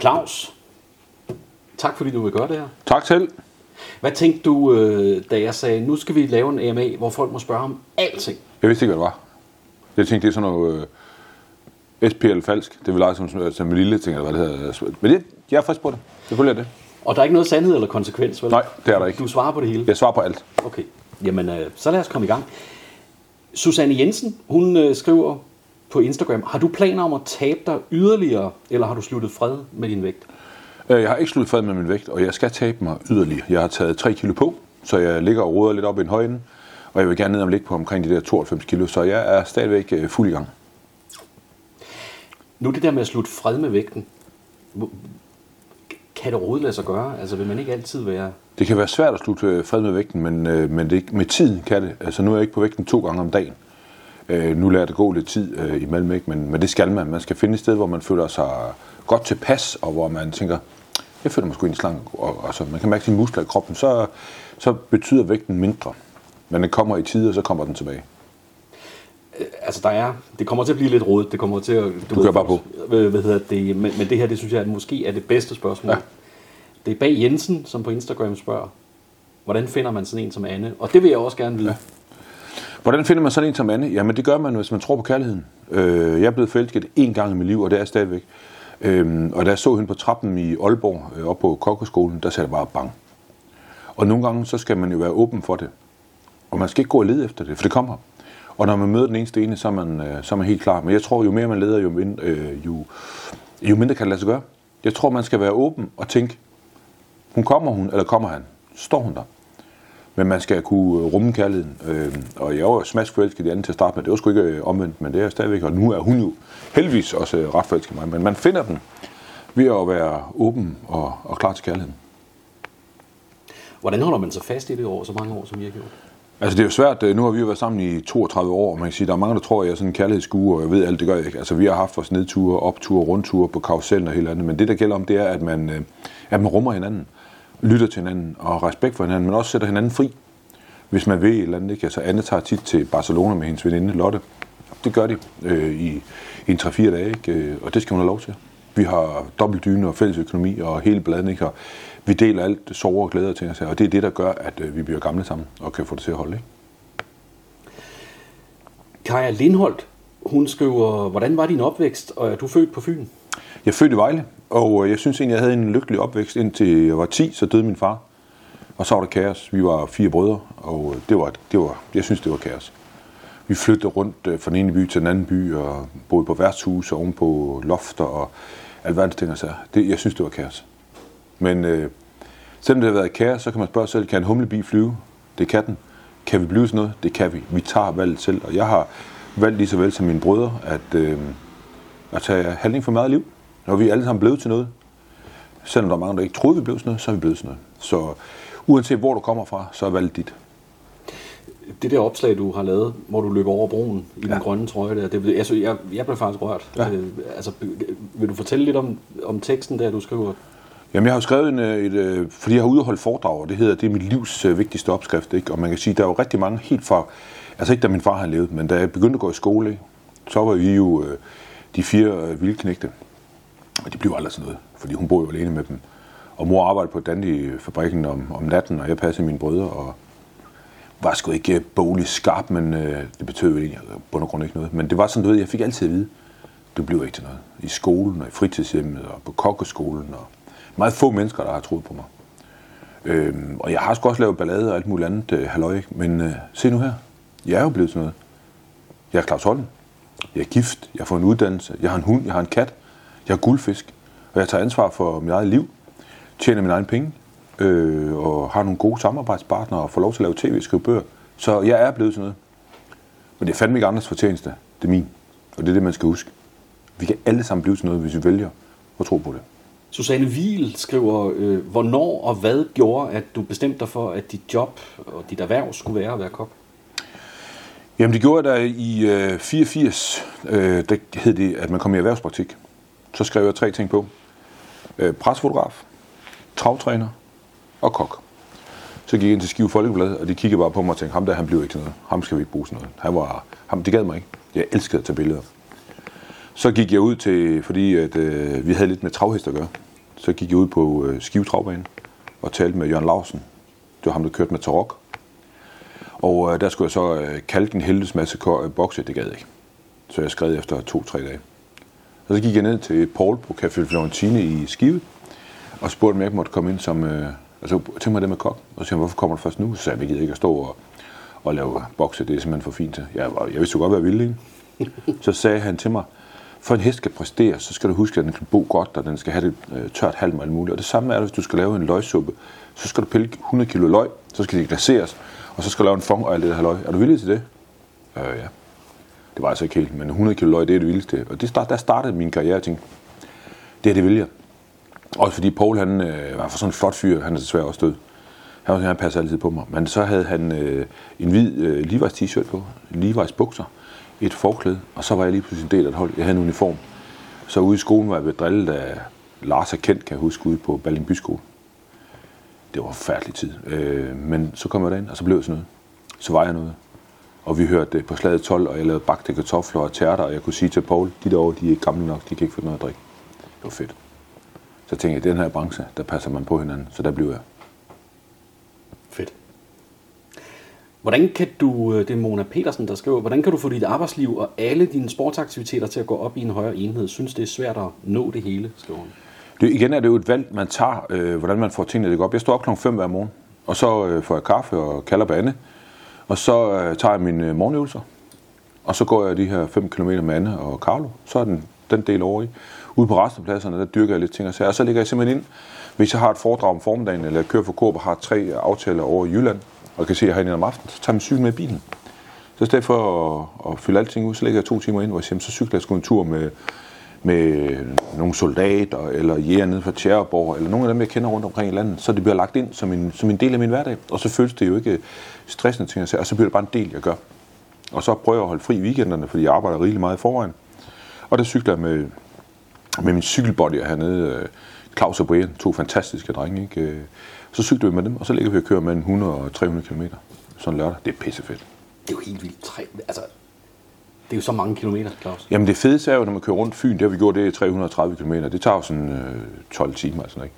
Claus, tak fordi du vil gøre det her. Tak selv. Hvad tænkte du, øh, da jeg sagde, nu skal vi lave en AMA, hvor folk må spørge om alting? Jeg vidste ikke, hvad det var. Jeg tænkte, det er sådan noget uh, SPL falsk. Det vil lege som, som, som en lille ting, eller hvad det hedder. Men det, jeg er frisk på det. Selvfølgelig er det. Og der er ikke noget sandhed eller konsekvens, vel? Nej, det er der ikke. Du svarer på det hele? Jeg svarer på alt. Okay. Jamen, øh, så lad os komme i gang. Susanne Jensen, hun øh, skriver på Instagram, har du planer om at tabe dig yderligere, eller har du sluttet fred med din vægt? Øh, Jeg har ikke sluttet fred med min vægt, og jeg skal tabe mig yderligere. Jeg har taget 3 kilo på, så jeg ligger og roder lidt op i en højden, og jeg vil gerne ned og ligge på omkring de der 92 kilo, så jeg er stadigvæk øh, fuld i gang. Nu det der med at slutte fred med vægten, kan det overhovedet lade sig gøre? Altså vil man ikke altid være... Det kan være svært at slutte øh, fred med vægten, men, men det, med tiden kan det. Altså nu er jeg ikke på vægten to gange om dagen. Øh, nu lader det gå lidt tid øh, imellem, ikke? Men, men det skal man. Man skal finde et sted, hvor man føler sig godt tilpas, og hvor man tænker, jeg føler mig sgu egentlig slank, og, og så man kan mærke sine muskler i kroppen, så, så betyder vægten mindre. Men den kommer i tide, og så kommer den tilbage. Altså der er... Det kommer til at blive lidt rodet. Det kommer til at... Du, kører bare på. Hvad, hvad hedder det? Men, men det her, det synes jeg at måske er det bedste spørgsmål. Ja. Det er Bag Jensen, som på Instagram spørger, hvordan finder man sådan en som Anne? Og det vil jeg også gerne vide. Ja. Hvordan finder man sådan en som Anne? Jamen det gør man, hvis man tror på kærligheden. Øh, jeg er blevet forelsket én gang i mit liv, og det er jeg stadigvæk. Øh, og da jeg så hende på trappen i Aalborg, øh, op på kokkeskolen, der sagde jeg bare bang. Og nogle gange, så skal man jo være åben for det. Og man skal ikke gå og lede efter det, for det kommer. Og når man møder den eneste ene, så er man, øh, så er man helt klar. Men jeg tror, jo mere man leder, jo, mindre, øh, jo, jo mindre kan det lade sig gøre. Jeg tror, man skal være åben og tænke, hun kommer hun, eller kommer han? Står hun der? Men man skal kunne rumme kærligheden. Øh, og jeg var smask forelsket i anden til at starte med. Det var sgu ikke øh, omvendt, men det er stadigvæk. Og nu er hun jo heldigvis også øh, ret forelsket i mig. Men man finder den ved at være åben og, og klar til kærligheden. Hvordan holder man sig fast i det over så mange år, som I har gjort? Altså det er jo svært. øh, Nu har vi jo været sammen i 32 år, og man kan sige, der er mange, der tror, at jeg er sådan en kærlighedsskue, og jeg ved alt, det gør jeg ikke. Altså vi har haft vores nedture, opture, rundture på karusellen og hele andet, men det, der gælder om, det er, at man, øh, at man rummer hinanden, lytter til hinanden og har respekt for hinanden, men også sætter hinanden fri, hvis man vil et eller andet. Ikke? Altså Anne tager tit til Barcelona med hendes veninde Lotte. Det gør de øh, i, i en 3-4 dage, ikke? Øh, og det skal hun have lov til. Vi har dobbelt dyne og fælles økonomi og hele bladen, ikke? Og vi deler alt sorger og glæder til os, og det er det, der gør, at øh, vi bliver gamle sammen og kan få det til at holde. Ikke? Kaja Lindholt, hun skriver, hvordan var din opvækst, og er du født på Fyn? Jeg er født i Vejle, og øh, jeg synes egentlig, jeg havde en lykkelig opvækst indtil jeg var 10, så døde min far. Og så var der kaos. Vi var fire brødre, og øh, det var, det var, jeg synes, det var kaos. Vi flyttede rundt øh, fra den ene by til den anden by, og boede på værtshus og ovenpå lofter og alverdens ting og sager. Det, jeg synes, det var kaos. Men øh, selvom det har været kaos, så kan man spørge sig selv, kan en humlebi flyve? Det kan den. Kan vi blive sådan noget? Det kan vi. Vi tager valget selv, og jeg har valgt lige så vel som mine brødre, at, øh, at tage handling for meget liv. Når vi alle sammen blevet til noget, selvom der er mange, der ikke troede, vi blev sådan noget, så er vi blevet sådan noget. Så uanset hvor du kommer fra, så er valget dit. Det der opslag, du har lavet, hvor du løber over broen i den Ja. grønne trøje der, det, altså, jeg, jeg blev faktisk rørt. Ja. Øh, altså, vil du fortælle lidt om, om teksten der, du skriver? Jamen, jeg har jo skrevet en, øh, et, øh, fordi jeg har udholdt foredrag, og det hedder, det er mit livs øh, vigtigste opskrift, ikke? Og man kan sige, der er jo rigtig mange helt fra, altså ikke da min far havde levet, men da jeg begyndte at gå i skole, så var vi jo øh, de fire øh, vildknægte. Og det blev aldrig sådan noget, fordi hun boede jo alene med dem. Og mor arbejdede på Dandy-fabrikken om, om natten, og jeg passede mine brødre, og var sgu ikke bolig skarp, men øh, det betød jo egentlig bund og grund ikke noget. Men det var sådan noget, jeg fik altid at vide, du bliver ikke til noget. I skolen og i fritidshjemmet og på kokkeskolen og meget få mennesker, der har troet på mig. Øhm, og jeg har sgu også lavet ballade og alt muligt andet øh, halløj, men øh, se nu her, jeg er jo blevet sådan noget. Jeg er Claus Holm, jeg er gift, jeg har fået en uddannelse, jeg har en hund, jeg har en kat, jeg har guldfisk, og jeg tager ansvar for mit eget liv, tjener mine egne penge, øh, og har nogle gode samarbejdspartnere og får lov til at lave tv og skrive bøger. Så jeg er blevet til noget. Men det er fandme ikke andres fortjeneste. Det er min. Og det er det, man skal huske. Vi kan alle sammen blive til noget, hvis vi vælger at tro på det. Susanne Wiel skriver, øh, hvornår og hvad gjorde, at du bestemte dig for, at dit job og dit erhverv skulle være at være kok? Jamen det gjorde jeg da i øh, 84, øh, der hed det, at man kom i erhvervspraktik. Så skrev jeg tre ting på. Øh, presfotograf, travtræner og kok. Så gik jeg ind til Skive Folkeblad, og de kiggede bare på mig og tænkte, ham der, han bliver ikke til noget. Ham skal vi ikke bruge til noget. Han var, ham, det gad mig ikke. Jeg elskede at tage billeder. Så gik jeg ud til, fordi at, øh, vi havde lidt med travhest at gøre. så gik jeg ud på øh, Skivetravbane og talte med Jørgen Larsen. Det var ham, der kørte med Tarok. Og øh, der skulle jeg så øh, kalde en helvedes masse bokse, det gad jeg ikke. Så jeg skred efter to-tre dage. Og så gik jeg ned til Paul på Café Florentine i Skive, og spurgte, om jeg ikke måtte komme ind som... Øh, altså, tænk mig det med kok. Og så sagde hvorfor kommer du først nu? Så sagde jeg, jeg gider ikke at stå og, og lave bokse, det er simpelthen for fint til. Jeg, jeg vidste jo godt, hvad jeg ville, ikke? Så sagde han til mig, for en hest skal præstere, så skal du huske, at den kan bo godt, og den skal have det øh, tørt halm og alt muligt. Og det samme er det, hvis du skal lave en løgsuppe. Så skal du pille 100 kilo løg, så skal det glaseres, og så skal du lave en fong og alt det der løg. Er du villig til det? Øh, ja. Det var altså ikke helt, men 100 kilo løg, det er det vildeste. Og det start, der startede min karriere, jeg tænkte, det er det vil jeg. Også fordi Paul, han øh, var for sådan en flot fyr, han er desværre også død. Han, var, han passede altid på mig. Men så havde han øh, en hvid øh, Levi's t-shirt på, Levi's bukser, et forklæde, og så var jeg lige pludselig en del af et hold. Jeg havde en uniform. Så ude i skolen var jeg blevet drillet af Lars er kendt, kan jeg huske, ude på Balling Byskole. Det var en forfærdelig tid. Øh, men så kom jeg derind, og så blev det sådan noget. Så var jeg noget. Og vi hørte på slaget 12, og jeg lavede bagte kartofler og tærter, og jeg kunne sige til Paul, de derovre, de er ikke gamle nok, de kan ikke få noget at drikke. Det var fedt. Så tænkte jeg, i den her branche, der passer man på hinanden, så der blev jeg. Fedt. Hvordan kan du, øh, det er Mona Petersen, der skriver, hvordan kan du få dit arbejdsliv og alle dine sportsaktiviteter til at gå op i en højere enhed? Synes det er svært at nå det hele, skriver hun. Det, igen er det jo et valg, man tager, øh, hvordan man får tingene til at gå op. Jeg står op klokken 5 hver morgen, og så øh, får jeg kaffe og kalder bande, og så øh, tager jeg mine øh, morgenøvelser, og så går jeg de her 5 km med Anne og Carlo. Så er den, den del over i. Ude på restepladserne, der dyrker jeg lidt ting og sager, og så ligger jeg simpelthen ind, hvis jeg har et foredrag om formiddagen, eller jeg kører for Coop og har tre øh, aftaler over i Jylland, og kan se, at jeg har en om aftenen, så tager jeg min cykel med i bilen. Så i stedet for at, at fylde alting ud, så ligger jeg to timer ind, hvor jeg siger, så cykler jeg sgu en tur med, med nogle soldater, eller jæger nede fra Tjæreborg, eller nogle af dem, jeg kender rundt omkring i landet, så det bliver lagt ind som en, som en del af min hverdag. Og så føles det jo ikke stressende ting at sige, og så bliver det bare en del, jeg gør. Og så prøver jeg at holde fri i weekenderne, fordi jeg arbejder rigtig meget i forvejen. Og der cykler jeg med, med min cykelbody hernede, øh, Claus og Brian, to fantastiske drenge. Ikke? Øh, så cykler vi med dem, og så ligger vi og kører med 100 og 300 km. Sådan lørdag. Det er pissefedt. Det er jo helt vildt. Tre, altså, det er jo så mange kilometer, Claus. Jamen det fedeste er jo, når man kører rundt Fyn, det har vi gjort, det er 330 km. Det tager jo sådan øh, 12 timer eller sådan ikke?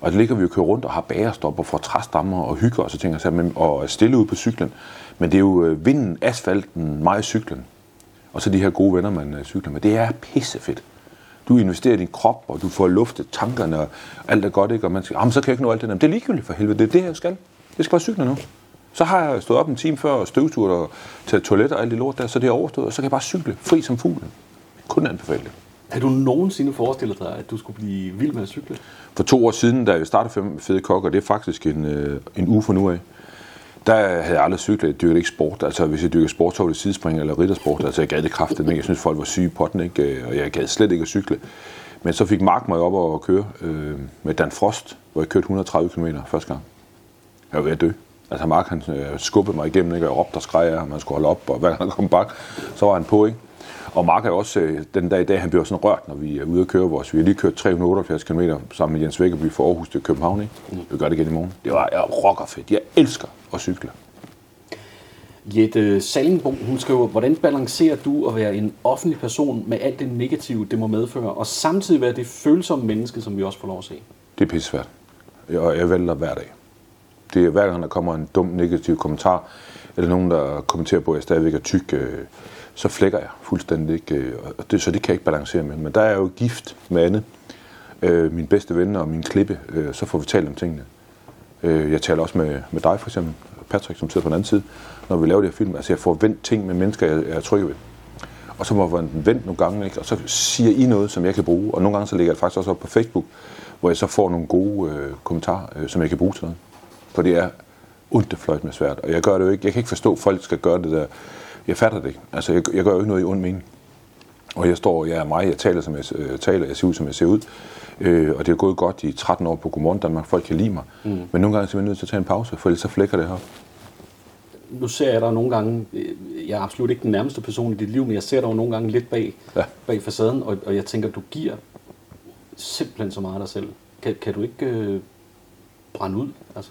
Og det ligger vi jo kører rundt og har bagerstop og får træstammer og hygger os og tænker sig, sager, og er stille ude på cyklen. Men det er jo øh, vinden, asfalten, mig cyklen. Og så de her gode venner, man øh, cykler med. Det er pissefedt. Du investerer i din krop, og du får luftet tankerne, og alt er godt, ikke? Og man siger, så kan jeg ikke nå alt det der. Men det er ligegyldigt for helvede, det er det, jeg skal. Jeg skal bare cykle nu. Så har jeg stået op en time før og støvsuget og taget toilet og alt det lort der, så det er overstået, og så kan jeg bare cykle fri som fuglen. Kun anbefale det. Har du nogensinde forestillet dig, at du skulle blive vild med at cykle? For to år siden, da jeg startede Fem Fede Kok, og det er faktisk en, øh, en uge fra nu af, der havde jeg aldrig cyklet, jeg dyrkede ikke sport. Altså hvis jeg dyrkede sport, så var det sidespring eller riddersport. Altså jeg gad det kraftigt, men jeg synes folk var syge på den, ikke? og jeg gad slet ikke at cykle. Men så fik Mark mig op og køre øh, med Dan Frost, hvor jeg kørte 130 km første gang. Jeg var ved at dø. Altså Mark han øh, skubbede mig igennem, ikke? og jeg råbte og skreg af ham, man skulle holde op, og hver gang han kom bak, så var han på, ikke? Og Mark er også, øh, den dag i dag, han bliver sådan rørt, når vi er ude at køre vores. Vi har lige kørt 378 km sammen med Jens Vækkerby fra Aarhus til København, ikke? Vi gør det igen i morgen. Det var jeg rocker fedt. Jeg elsker at cykle. Jette Sallingbo, hun skriver, hvordan balancerer du at være en offentlig person med alt det negative, det må medføre, og samtidig være det følsomme menneske, som vi også får lov at se? Det er pisse svært. Og jeg vælger hver dag. Det er hver gang, der kommer en dum negativ kommentar, eller nogen, der kommenterer på, at jeg stadigvæk er tyk, øh, så flækker jeg fuldstændig. Ikke? Øh, Og det, så det kan jeg ikke balancere med. Men der er jo gift med Anne, øh, min bedste ven og min klippe, øh, så får vi talt om tingene. Øh, jeg taler også med, med dig for eksempel, Patrick, som sidder på den anden side, når vi laver det her film. Altså jeg får vendt ting med mennesker, jeg, jeg er trygge ved. Og så må man vente nogle gange, ikke? og så siger I noget, som jeg kan bruge. Og nogle gange så lægger jeg det faktisk også op på Facebook, hvor jeg så får nogle gode øh, kommentarer, øh, som jeg kan bruge til noget. For det er ondt fløjt med svært. Og jeg gør det jo ikke. Jeg kan ikke forstå, at folk skal gøre det der. Jeg fatter det ikke. Altså, jeg, jeg gør jo ikke noget i ond mening. Og jeg står, jeg er mig, jeg taler, som jeg øh, taler, jeg ser ud, som jeg ser ud. Øh, og det er gået godt i 13 år på Godmorgen Danmark. Folk kan lide mig. Mm. Men nogle gange er jeg simpelthen nødt til at tage en pause, for ellers så flækker det her. Nu ser jeg dig nogle gange, jeg er absolut ikke den nærmeste person i dit liv, men jeg ser dig nogle gange lidt bag, Ja. bag facaden, og, og jeg tænker, du giver simpelthen så meget af dig selv. Kan, kan du ikke øh, brænde ud? Altså,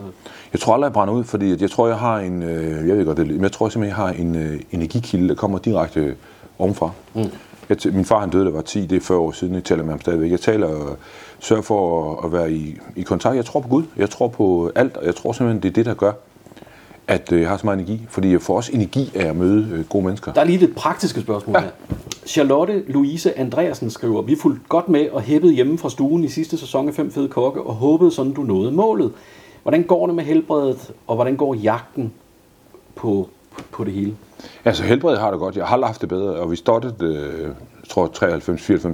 Jeg tror aldrig, jeg brænder ud, fordi jeg tror, jeg har en, øh, jeg ved godt, det, men jeg tror simpelthen, jeg har en øh, energikilde, der kommer direkte ovenfra. Mm. Jeg, min far han døde, da var 10, det er 40 år siden, jeg taler med ham stadigvæk. Jeg taler og sørger for at, at være i, i kontakt. Jeg tror på Gud, jeg tror på alt, og jeg tror simpelthen, det er det, der gør, at øh, jeg har så meget energi. Fordi jeg får også energi af at møde gode mennesker. Der er lige lidt praktiske spørgsmål ja. her. Charlotte Louise Andreasen skriver, vi fulgte godt med og hæppede hjemme fra stuen i sidste sæson af Fem Fede Kokke, og håbede sådan, du nåede målet. Hvordan går det med helbredet, og hvordan går jagten på, på det hele? Altså helbredet har det godt. Jeg har haft det bedre, og vi startede, øh, tror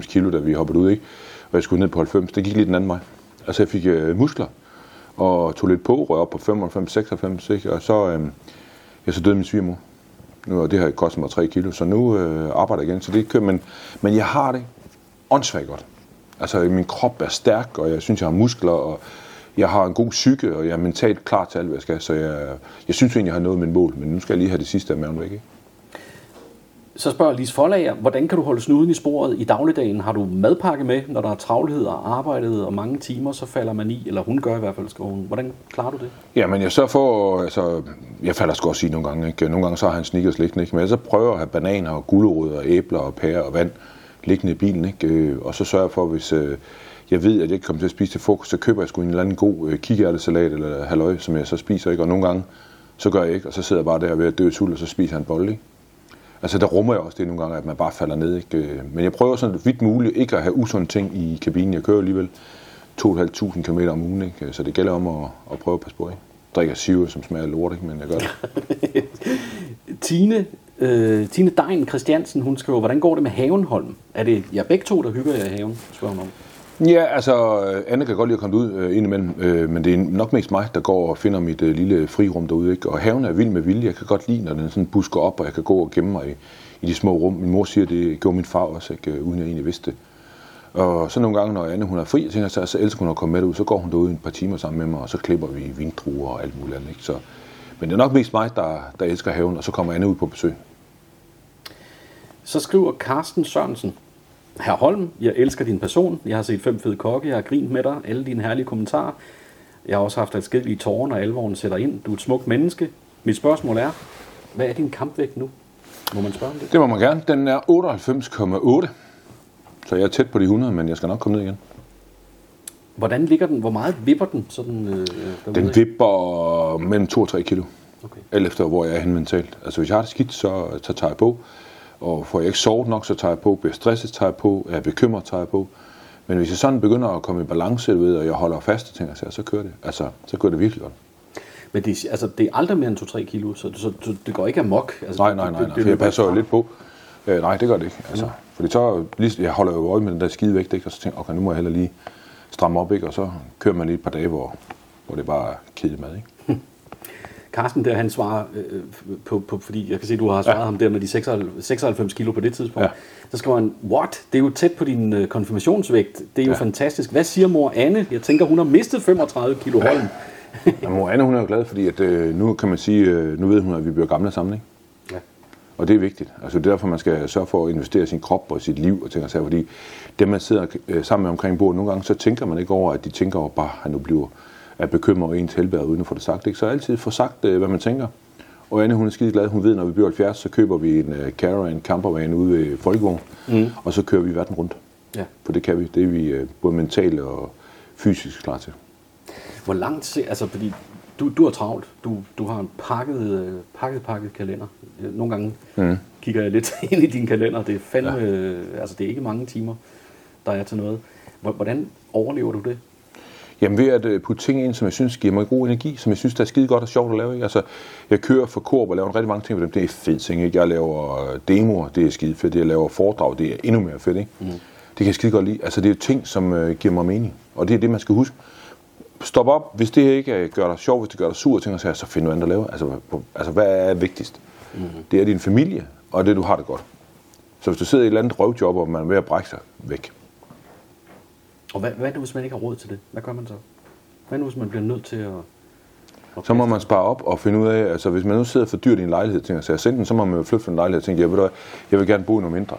93-94 kilo, da vi hoppede ud, ikke? og jeg skulle ned på 90. Det gik lidt den anden vej. Altså jeg fik øh, muskler, og tog lidt på, røg op på 95-96, og så, øh, jeg så døde min svigermor. Nu, og det har kostet mig 3 kilo, så nu øh, arbejder jeg igen. Så det kører, men, men jeg har det åndssvagt godt. Altså min krop er stærk, og jeg synes, jeg har muskler, og jeg har en god psyke, og jeg er mentalt klar til alt, hvad jeg skal. Så jeg, jeg synes egentlig, jeg har nået mit mål, men nu skal jeg lige have det sidste af maven væk. Ikke? Så spørger Lise Forlager, hvordan kan du holde snuden i sporet i dagligdagen? Har du madpakke med, når der er travlhed og arbejdet og mange timer, så falder man i, eller hun gør i hvert fald, skal hun. Hvordan klarer du det? Ja, men jeg sørger for, altså, jeg falder sgu også i nogle gange, ikke? Nogle gange så har han sneakers liggende, ikke? Men så prøver jeg at have bananer og gulerødder, æbler og pærer og vand liggende i bilen, ikke? Øh, og så sørger jeg for, hvis øh, jeg ved, at jeg ikke kommer til at spise til frokost, så køber jeg sgu en eller anden god øh, kikærtesalat eller halløj, som jeg så spiser, ikke? Og nogle gange, så gør jeg ikke, og så sidder jeg bare der ved at dø sult, og så spiser han bolle, ikke? Altså der rummer jeg også det nogle gange, at man bare falder ned. Ikke? Øh, men jeg prøver sådan vidt muligt ikke at have usunde ting i kabinen. Jeg kører alligevel 2.500 km om ugen, ikke? så det gælder om at, at prøve at passe på. Ikke? Drikker sive, som smager lort, ikke? men jeg gør det. Tine, øh, Tine Dein Christiansen, hun skriver, hvordan går det med Havenholm? Er det jer begge to, der hygger jer i haven? Spørger hun om. Ja, altså, øh, Anne kan godt lide at komme ud øh, indimellem, øh, men det er nok mest mig, der går og finder mit øh, lille frirum derude. Ikke? Og haven er vild med vilje. Jeg kan godt lide, når den sådan busker op, og jeg kan gå og gemme mig i, i de små rum. Min mor siger, det gjorde min far også, ikke? Øh, uden jeg egentlig vidste det. Og så nogle gange, når Anne hun er fri, tænker, så, så elsker hun at komme med ud. Så går hun derude en par timer sammen med mig, og så klipper vi vindruer og alt muligt andet. Ikke? Så, men det er nok mest mig, der, der elsker haven, og så kommer Anne ud på besøg. Så skriver Carsten Sørensen, Herr Holm, jeg elsker din person. Jeg har set fem fede kokke. Jeg har grint med dig. Alle dine herlige kommentarer. Jeg har også haft et skidt i tårer, når alvoren sætter ind. Du er et smukt menneske. Mit spørgsmål er, hvad er din kampvægt nu? Må man spørge om det? Det må man gerne. Den er 98,8. Så jeg er tæt på de 100, men jeg skal nok komme ned igen. Hvordan ligger den? Hvor meget vipper den? Sådan, øh, den vipper mellem 2 og 3 kilo. Okay. Alt efter, hvor jeg er hen mentalt. Altså, hvis jeg har det skidt, så, så tager jeg på. Og får jeg ikke sovet nok, så tager jeg på. Bliver stresset, tager jeg på. Er bekymret, tager jeg på. Men hvis jeg sådan begynder at komme i balance, ved, og jeg holder fast, tænker jeg, så kører det. Altså, så kører det virkelig godt. Men det, altså, det er aldrig mere end 2-3 kilo, så, så, så det går ikke amok. Altså, nej, nej, nej, nej, for jeg passer jo lidt på. Øh, nej, det gør det ikke. Altså, mm. Fordi så, lige, jeg holder jo øje med den der skide vægt, ikke? og så tænker jeg, okay, nu må jeg heller lige stramme op, ikke? og så kører man lige et par dage, hvor, hvor det bare er kedelig mad. Ikke? Carsten der, han svarer øh, på, på, fordi jeg kan se, du har svaret ja. ham der med de 96, 96 kilo på det tidspunkt. Ja. Så skriver han, what? Det er jo tæt på din øh, konfirmationsvægt. Det er jo ja. fantastisk. Hvad siger mor Anne? Jeg tænker, hun har mistet 35 kilo Holm. ja, mor Anne, hun er jo glad, fordi at, øh, nu kan man sige, øh, nu ved hun, at vi bliver gamle sammen, ikke? Ja. Og det er vigtigt. Altså det er derfor, man skal sørge for at investere sin krop og sit liv og tænker sig, fordi det, man sidder øh, sammen med omkring bordet, nogle gange, så tænker man ikke over, at de tænker over, bare han nu bliver er bekymret over ens helbred, uden at få det sagt. Ikke? Så altid få sagt, øh, hvad man tænker. Og Anne, hun er skide glad. Hun ved, når vi bliver 70, så køber vi en uh, caravan, campervan ude ved Folkevogn, mm. og så kører vi verden rundt. Ja. For det kan vi. Det er vi uh, både mentalt og fysisk klar til. Hvor langt, altså fordi du, du er travlt. Du, du har en pakket, pakket, pakket kalender. Nogle gange mm. kigger jeg lidt ind i din kalender. Det er fandme, ja. altså det er ikke mange timer, der er til noget. Hvordan overlever du det? Jamen ved at øh, putte ting ind, som jeg synes giver mig god energi, som jeg synes, der er skide godt og sjovt at lave. Ikke? Altså, jeg kører for Coop og laver rigtig mange ting med dem. Det er fedt ting. Ikke? Jeg laver øh, demoer, det er skide fedt. Jeg laver foredrag, det er endnu mere fedt. Ikke? Mm. Det kan jeg skide godt lide. Altså, det er ting, som uh, giver mig mening. Og det er det, man skal huske. Stop op. Hvis det ikke gør dig sjov, hvis det gør dig sur, tænker jeg, så find noget andet at lave. Altså, altså hvad er vigtigst? Mm. Det er din familie, og det, du har det godt. Så hvis du sidder i et eller andet røvjob, og man er ved at brække sig væk, og hvad, hvad nu, hvis man ikke har råd til det? Hvad gør man så? Hvad nu, hvis man bliver nødt til at... at så må man spare op og finde ud af, altså hvis man nu sidder for dyrt i en lejlighed, tænker sig, så så må man jo flytte fra en lejlighed og tænke, jeg, ved jeg vil gerne bo i noget mindre.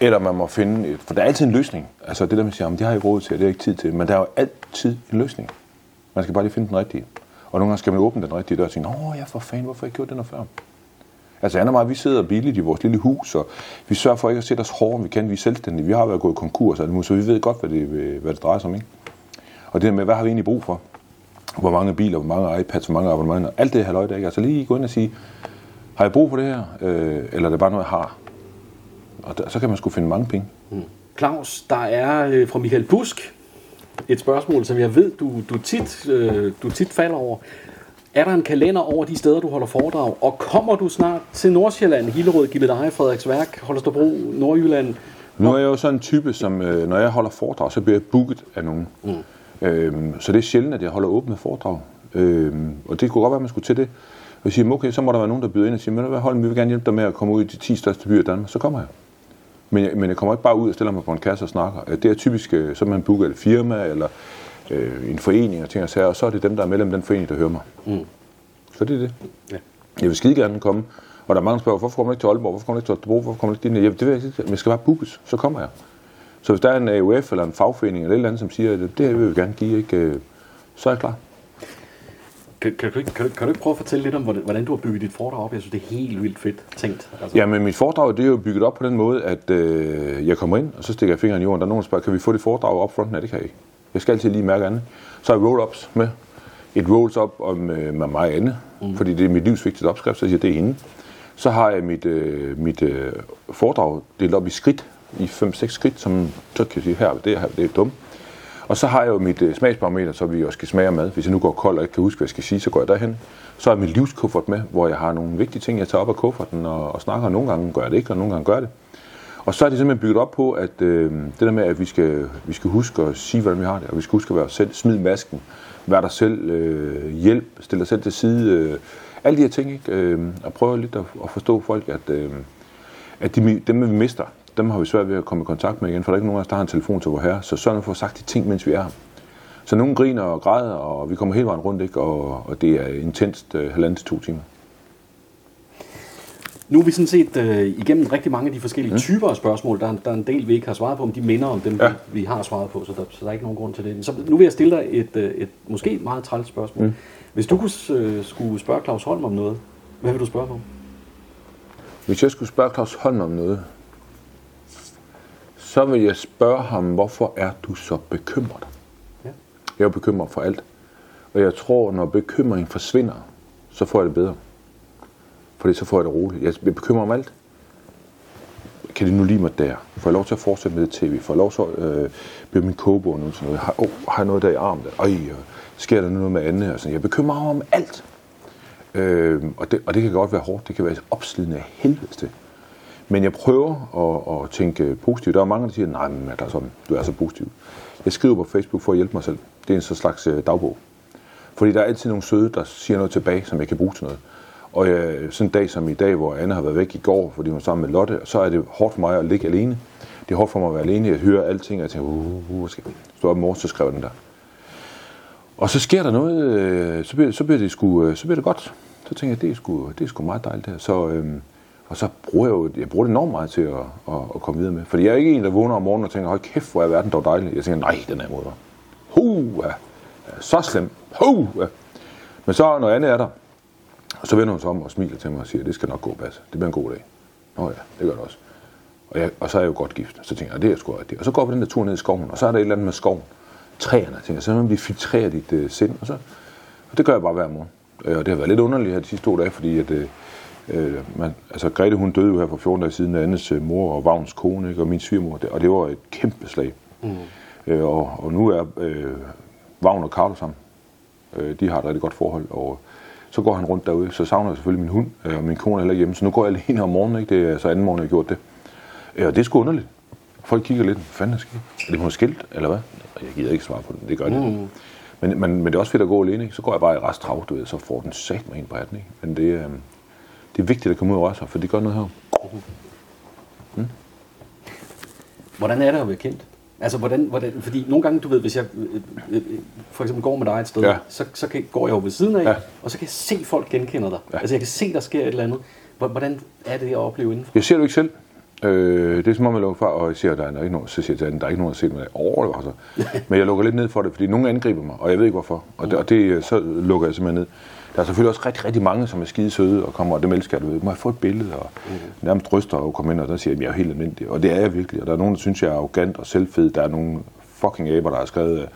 Eller man må finde, et, for der er altid en løsning. Altså det der, man siger, det har jeg ikke råd til, det har jeg ikke tid til. Men der er jo altid en løsning. Man skal bare lige finde den rigtige. Og nogle gange skal man åbne den rigtige dør og tænke, åh, jeg for fanden, hvorfor har jeg gjort det noget før? Altså Anna og mig, vi sidder billigt i vores lille hus, og vi sørger for ikke at sætte os hårdere, end vi kan. Vi er selvstændige. Vi har været gået konkurs, så vi ved godt, hvad det, øh, hvad det drejer sig om. Ikke? Og det der med, hvad har vi egentlig brug for? Hvor mange biler, hvor mange iPads, hvor mange abonnementer, alt det her løg, ikke? Altså lige gå ind og sige, har jeg brug for det her, øh, eller er det bare noget, jeg har? Og der, så kan man sgu finde mange penge. Mm. Claus, der er øh, fra Michael Busk et spørgsmål, som jeg ved, du, du, tit, øh, du tit falder over. Er der en kalender over de steder, du holder foredrag? Og kommer du snart til Nordsjælland, Hillerød, Gilleleje, Frederiksværk, Holstebro, Nordjylland? Nu er jeg jo sådan en type, som øh, når jeg holder foredrag, så bliver jeg booket af nogen. Mm. Øhm, så det er sjældent, at jeg holder åbent foredrag. Øhm, og det kunne godt være, at man skulle til det. Og jeg siger, okay, så må der være nogen, der byder ind og siger, men hold, vi vil gerne hjælpe dig med at komme ud i de 10 største byer i Danmark. Så kommer jeg. Men jeg, men jeg kommer ikke bare ud og stiller mig på en kasse og snakker. Det er typisk, øh, så man booker et firma eller øh, en forening og ting og sager, og så er det dem, der er medlem af den forening, der hører mig. Mm. Så det er det. Ja. Jeg vil skide gerne komme. Og der er mange, der spørger, hvorfor kommer man ikke til Aalborg, hvorfor kommer man ikke til Aalborg, hvorfor kommer man ikke til det ved jeg ikke, men jeg skal bare bookes, så kommer jeg. Så hvis der er en AUF eller en fagforening eller et eller andet, som siger, at det vil vi gerne give, ikke, øh, så er jeg klar. Kan, kan, du ikke, kan, du, kan du ikke prøve at fortælle lidt om, hvordan du har bygget dit foredrag op? Jeg synes, det er helt vildt fedt tænkt. Altså. Ja, men mit foredrag det er jo bygget op på den måde, at øh, jeg kommer ind, og så stikker jeg fingeren i jorden. Der er nogen, der spørger, kan vi få det foredrag op front? Nej, det kan jeg ikke. Jeg skal altid lige mærke andet. Så har jeg roll-ups med. Et rolls-up om, øh, med mig og Anne, mm. fordi det er mit livs vigtigste opskrift, så jeg siger, det er hende. Så har jeg mit, øh, mit øh, foredrag delt op i skridt, i 5-6 skridt, som så kan jeg sige, her, det, her, det er dumt. Og så har jeg jo mit uh, smagsbarometer, så vi også skal smage mad. Hvis jeg nu går kold og ikke kan huske, hvad jeg skal sige, så går jeg derhen. Så har jeg min livskuffert med, hvor jeg har nogle vigtige ting, jeg tager op af kufferten og, og snakker. Nogle gange gør jeg det ikke, og nogle gange gør jeg det. Og så er det simpelthen bygget op på, at øh, det der med, at vi skal, vi skal huske at sige, hvordan vi har det, og vi skal huske at være os selv, smid masken, være der selv, øh, hjælp, stille dig selv til side, øh, alle de her ting, ikke? Øh, og prøve lidt at, at forstå folk, at, øh, at de, dem, vi mister, dem har vi svært ved at komme i kontakt med igen, for der er ikke nogen af os, der har en telefon til vor herre. Så sørg for at sagt de ting, mens vi er her. Så nogen griner og græder, og vi kommer hele vejen rundt, ikke? Og, og det er intenst øh, halvandet til to timer. Nu er vi sådan set uh, igennem rigtig mange af de forskellige mm. typer af spørgsmål. Der, der er en del, vi ikke har svaret på, om de minder om dem, ja. vi, vi har svaret på, så der, så der er ikke nogen grund til det. Så nu vil jeg stille dig et, uh, et måske meget træls spørgsmål. Mm. Hvis du kunne, uh, skulle spørge Claus Holm om noget, hvad vil du spørge om? Hvis jeg skulle spørge Claus Holm om noget, så vil jeg spørge ham, hvorfor er du så bekymret? Ja. Jeg er bekymret for alt. Og jeg tror, når bekymringen forsvinder, så får jeg det bedre. Fordi så får jeg det roligt. Jeg bliver bekymret om alt. Kan det nu lide mig der? Får jeg lov til at fortsætte med det tv? Får jeg lov til at øh, blive min kogebog nu sådan noget? Har, oh, har jeg noget der i armen? Der? Øj, øh, sker der noget med andet? Og sådan. Jeg bekymrer mig om alt. Øh, og, det, og det kan godt være hårdt. Det kan være opslidende af helvede. Men jeg prøver at, at tænke positivt. Der er mange, der siger, nej, men er sådan, du er så positiv. Jeg skriver på Facebook for at hjælpe mig selv. Det er en slags øh, dagbog. Fordi der er altid nogle søde, der siger noget tilbage, som jeg kan bruge til noget. Og jeg, sådan en dag som i dag, hvor Anne har været væk i går, fordi hun var sammen med Lotte, så er det hårdt for mig at ligge alene. Det er hårdt for mig at være alene. Jeg hører alting, og jeg tænker, uh, uh, uh, uh skal jeg stå op i morgen, så skriver den der. Og så sker der noget, øh, så bliver, så bliver, det, sgu, øh, så bliver det godt. Så tænker jeg, det er sgu, det er sgu meget dejligt her. Så, øhm, og så bruger jeg jo jeg bruger det enormt meget til at, at, at komme videre med. Fordi jeg er ikke en, der vågner om morgenen og tænker, hold kæft, hvor er verden dog dejlig. Jeg tænker, nej, den er mod Huh. Så slem. Huh. Men så, når Anne er der, så vender hun sig om og smiler til mig og siger, det skal nok gå, Basse. Det bliver en god dag. Nå ja, det gør det også. Og, jeg, og så er jeg jo godt gift. Så tænker jeg, det er sgu rigtigt. Og så går vi den der tur ned i skoven, og så er der et eller andet med skoven. Træerne, tænker jeg, så man bliver filtreret dit uh, sind. Og, så, og det gør jeg bare hver morgen. Øh, og det har været lidt underligt her de sidste to dage, fordi at, uh, Øh, man, altså Grete hun døde jo her for 14 dage siden af Annes øh, mor og Vagns kone, ikke, og min svigermor, og det var et kæmpe slag. Mm. Øh, og, og nu er øh, Vagn og Carlo sammen. Øh, de har et rigtig godt forhold, og så går han rundt derude, så savner jeg selvfølgelig min hund, øh, og min kone er heller hjemme, så nu går jeg alene om morgenen, ikke? det er så anden morgen, jeg har gjort det. Øh, og det er sgu underligt. Folk kigger lidt, hvad fanden er sket? Er det på skilt, eller hvad? Jeg gider ikke svare på det, det gør det. Mm. Men, men, men det er også fedt at gå alene, ikke? så går jeg bare i rest trav, du ved, så får den sat mig ind på hatten. Ikke? Men det, øh, det er vigtigt at komme ud og røre sig, for det gør noget her. Mm. Hvordan er det at være kendt? Altså, hvordan, hvordan, fordi nogle gange, du ved, hvis jeg øh, øh, øh, for eksempel går med dig et sted, ja. så, så kan, går jeg jo ved siden af, ja. og så kan jeg se, folk genkender dig. Ja. Altså, jeg kan se, der sker et eller andet. Hvordan er det at opleve indenfor? Jeg ser det ikke selv. Øh, det er som om, jeg lukker for, og jeg siger, at der er ikke nogen, så siger jeg, at der er ikke nogen, der set mig over det. Altså. Men jeg lukker lidt ned for det, fordi nogen angriber mig, og jeg ved ikke hvorfor. Og, det, og det, så lukker jeg simpelthen ned. Der er selvfølgelig også rigtig, rigtig mange, som er skide søde og kommer, og dem elsker du ved. Må jeg få et billede? Og mm. nærmest ryster og kommer ind, og der siger, at jeg er helt almindelig. Og det er jeg virkelig. Og der er nogen, der synes, jeg er arrogant og selvfed. Der er nogle fucking aber, der har skrevet, øh,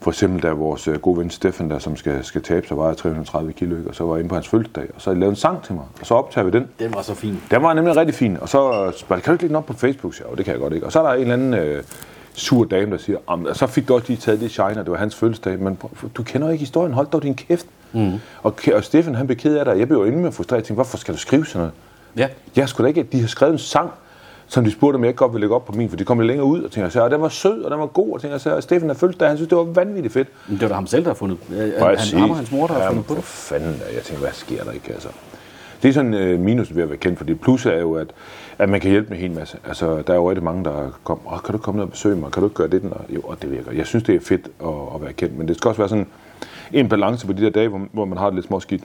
for eksempel der vores øh, gode ven Stefan, der som skal, skal tabe sig, vejer 330 kilo, ikke? og så var jeg inde på hans fødselsdag, og så jeg lavet en sang til mig, og så optager vi den. Den var så fin. Den var nemlig rigtig fin, og så spurgte, kan du ikke lægge den op på Facebook? Ja, det kan jeg godt ikke. Og så er der en eller anden øh, sur dame, der siger, "Am, så fik du også lige taget det shine, det var hans fødselsdag, men du kender ikke historien, hold dog din kæft. Mm. Og, og Stefan, han blev ked af det, og jeg blev jo inde med frustreret, jeg tænkte, hvorfor skal du skrive sådan noget? Ja. Jeg skulle da ikke, de har skrevet en sang, som de spurgte, om jeg ikke godt ville lægge op på min, for de kom lidt længere ud, og tænkte, og den var sød, og den var god, og tænkte, så Stefan er fødselsdag, han synes, det var vanvittigt fedt. Men det var da ham selv, der har fundet øh, han, ham og hans mor, der har fundet på det. fanden da. Jeg tænker, hvad sker der ikke? Altså. Det er sådan øh, minus ved at være kendt, for det plus er jo, at, at man kan hjælpe med en hel masse. Altså, der er jo rigtig mange, der kommer, Åh, kan du komme ned og besøge mig? Kan du ikke gøre det? Og, jo, og det virker. Jeg synes, det er fedt at, at være kendt, men det skal også være sådan en balance på de der dage, hvor, hvor man har det lidt småskidt.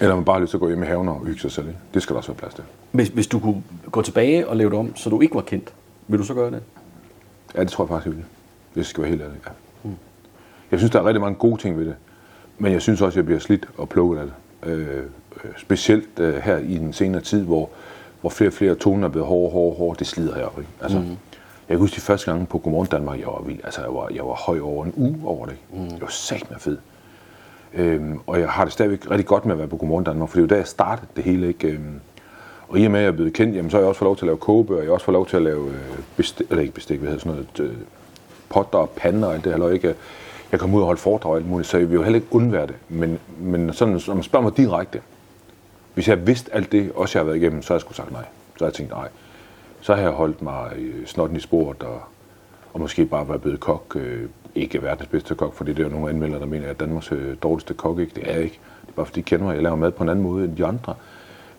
Eller man bare har lyst til at gå hjem i haven og hygge sig selv. Det skal der også være plads til. Hvis, hvis du kunne gå tilbage og lave det om, så du ikke var kendt, vil du så gøre det? Ja, det tror jeg faktisk, jeg vil. Hvis jeg skal være helt ærlig. Ja. Jeg synes, der er rigtig mange gode ting ved det. Men jeg synes også, at jeg bliver slidt og plukket af det. Øh, øh, specielt øh, her i den senere tid, hvor, hvor flere og flere toner er blevet hårdere, hårdere, hårdere. Det slider heroppe. Ikke? Altså, mm. Jeg kan huske de første gange på Godmorgen Danmark, jeg var vild. Altså, jeg var, jeg var høj over en uge over det. Mm. Jeg var sat med fed. Øhm, og jeg har det stadigvæk rigtig godt med at være på Godmorgen Danmark, for det er jo der, jeg startede det hele. Ikke? Øhm, og i og med, at jeg er blevet kendt, jamen, så har jeg også fået lov til at lave kogebøger, jeg har også fået lov til at lave øh, bestik, eller ikke bestik, hvad hedder sådan noget, øh, potter og pander og alt det her. Ikke, jeg kom ud og holdt foredrag og alt muligt, så jeg vil jo heller ikke undvære det. Men, men sådan, når man spørger mig direkte, hvis jeg vidste alt det, også jeg har været igennem, så har jeg sgu sagt nej. Så har jeg tænkt nej. Så har jeg holdt mig øh, snotten i sporet og, og måske bare været blevet kok. Øh, ikke verdens bedste kok, fordi det er jo nogle anmeldere, der mener, at jeg er Danmarks øh, dårligste kok. Ikke? Det er jeg ikke. Det er bare fordi, de kender mig. Jeg laver mad på en anden måde end de andre.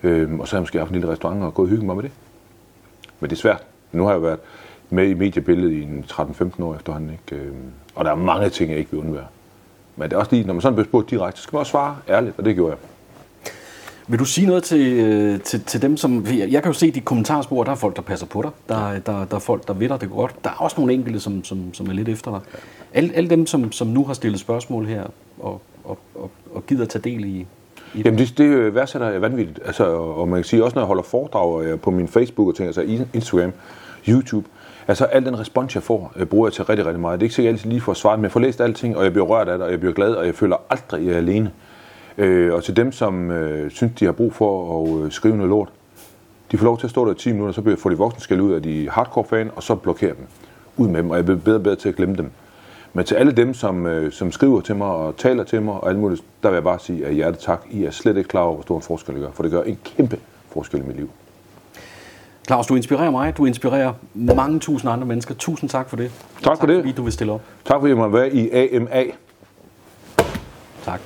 Øhm, og så har jeg måske haft en lille restaurant og gået og hygget mig med det. Men det er svært. Nu har jeg været med i mediebilledet i 13-15 år efterhånden. Ikke? Øhm, og der er mange ting, jeg ikke vil undvære. Men det er også lige, når man sådan bliver spurgt direkte, så skal man også svare ærligt, og det gjorde jeg. Vil du sige noget til, øh, til, til dem, som... Jeg kan jo se i de kommentarspor, der er folk, der passer på dig. Der, er- der, der er folk, der ved dig det godt. Der er også nogle enkelte, som, som, som er lidt efter dig. Alle, alle dem, som, som nu har stillet spørgsmål her, og, og, og, og gider tage del i... i Jamen det, det øh, værdsætter jeg vanvittigt. Altså, og man kan sige, også når jeg holder foredrag er på min Facebook og ting, altså Instagram, YouTube, altså al den respons, jeg får, øh, bruger jeg til rigtig, rigtig meget. Det er ikke sikkert altid lige får svaret, men jeg får læst alting, og jeg bliver rørt af det, og jeg bliver glad, og jeg føler aldrig, at jeg er alene. Øh, og til dem, som øh, synes, de har brug for at øh, skrive noget lort, de får lov til at stå der i 10 minutter, så får de voksne skæld ud af de hardcore fan, og så blokerer dem. Ud med dem, og jeg bliver bedre og bedre til at glemme dem. Men til alle dem, som, øh, som skriver til mig og taler til mig og alt muligt, der vil jeg bare sige af hjertet tak. I er slet ikke klar over, hvor stor en forskel det gør, for det gør en kæmpe forskel i mit liv. Claus, du inspirerer mig. Du inspirerer mange tusind andre mennesker. Tusind tak for det. Tak for det. fordi du vil stille op. Tak fordi jeg måtte være i AMA. Tak.